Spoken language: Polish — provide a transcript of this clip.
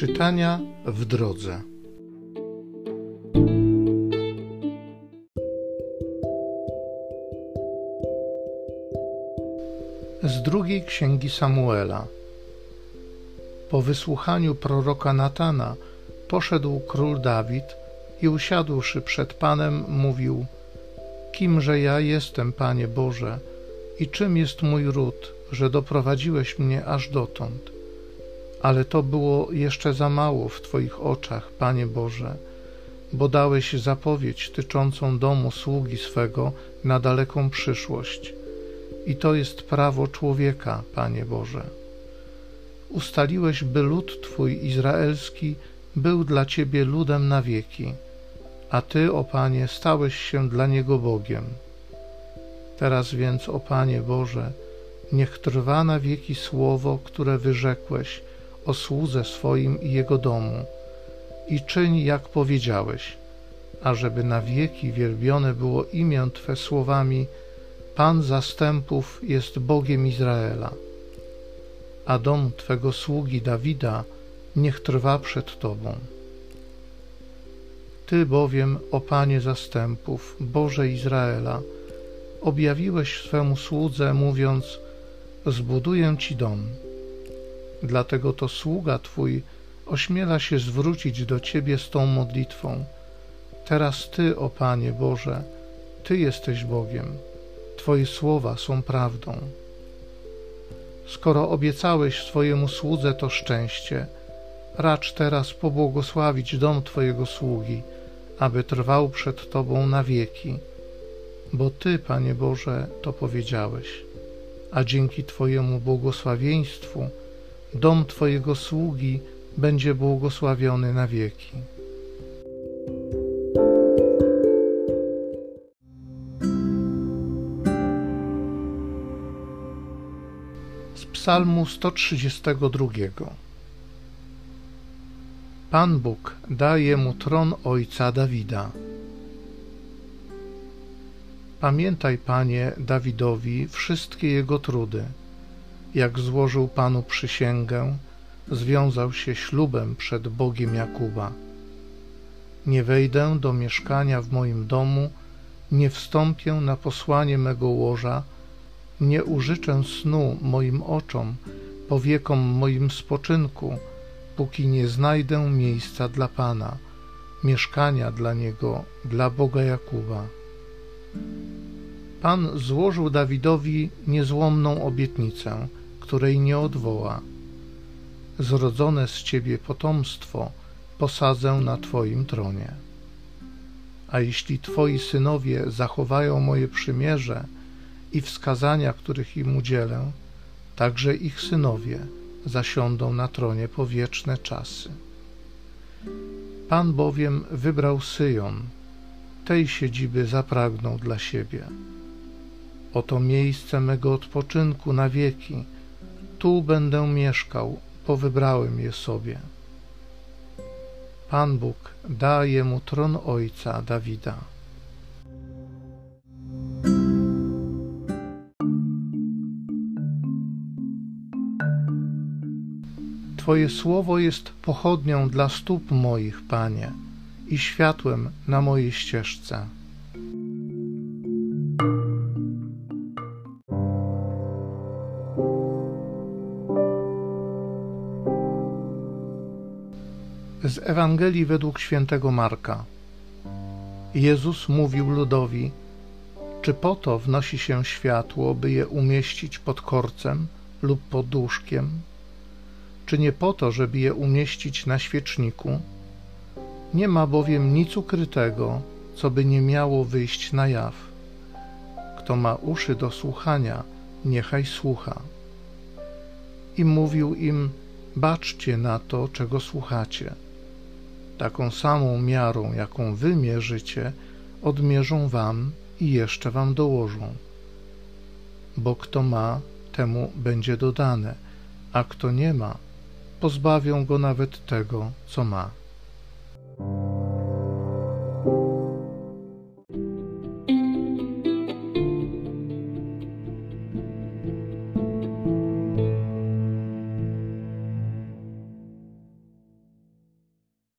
Czytania w drodze. Z drugiej księgi Samuela. Po wysłuchaniu proroka Natana poszedł król Dawid i usiadłszy przed Panem mówił: Kimże ja jestem, Panie Boże, i czym jest mój ród, że doprowadziłeś mnie aż dotąd? Ale to było jeszcze za mało w Twoich oczach, Panie Boże, bo dałeś zapowiedź tyczącą domu sługi swego na daleką przyszłość. I to jest prawo człowieka, Panie Boże. Ustaliłeś, by lud Twój izraelski był dla Ciebie ludem na wieki, a Ty, o Panie, stałeś się dla niego Bogiem. Teraz więc, o Panie Boże, niech trwa na wieki słowo, które wyrzekłeś o słudze swoim i jego domu i czyń, jak powiedziałeś, ażeby na wieki wielbione było imię Twe słowami Pan zastępów jest Bogiem Izraela, a dom Twego sługi Dawida niech trwa przed Tobą. Ty bowiem, o Panie zastępów, Boże Izraela, objawiłeś swemu słudze, mówiąc: Zbuduję Ci dom. Dlatego to sługa Twój ośmiela się zwrócić do Ciebie z tą modlitwą. Teraz Ty, o Panie Boże, Ty jesteś Bogiem, Twoje słowa są prawdą. Skoro obiecałeś swojemu słudze to szczęście, racz teraz pobłogosławić dom Twojego sługi, aby trwał przed Tobą na wieki, bo Ty, Panie Boże, to powiedziałeś, a dzięki Twojemu błogosławieństwu dom Twojego sługi będzie błogosławiony na wieki. Z Psalmu 132 Pan Bóg daje mu tron ojca Dawida. Pamiętaj, Panie, Dawidowi wszystkie jego trudy jak złożył Panu przysięgę, związał się ślubem przed Bogiem Jakuba. Nie wejdę do mieszkania w moim domu, nie wstąpię na posłanie mego łoża, nie użyczę snu moim oczom, powiekom moim spoczynku, póki nie znajdę miejsca dla Pana, mieszkania dla Niego, dla Boga Jakuba. Pan złożył Dawidowi niezłomną obietnicę, której nie odwoła. Zrodzone z ciebie potomstwo posadzę na twoim tronie. A jeśli twoi synowie zachowają moje przymierze i wskazania, których im udzielę, także ich synowie zasiądą na tronie po wieczne czasy. Pan bowiem wybrał Syjon, tej siedziby zapragnął dla siebie. Oto miejsce mego odpoczynku na wieki, tu będę mieszkał, bo wybrałem je sobie. Pan Bóg daje mu tron ojca Dawida. Twoje słowo jest pochodnią dla stóp moich, Panie, i światłem na mojej ścieżce. Z Ewangelii według świętego Marka. Jezus mówił ludowi: Czy po to wnosi się światło, by je umieścić pod korcem lub pod łóżkiem? Czy nie po to, żeby je umieścić na świeczniku? Nie ma bowiem nic ukrytego, co by nie miało wyjść na jaw. Kto ma uszy do słuchania, niechaj słucha. I mówił im: Baczcie na to, czego słuchacie taką samą miarą, jaką wy mierzycie, odmierzą wam i jeszcze wam dołożą. Bo kto ma, temu będzie dodane, a kto nie ma, pozbawią go nawet tego, co ma.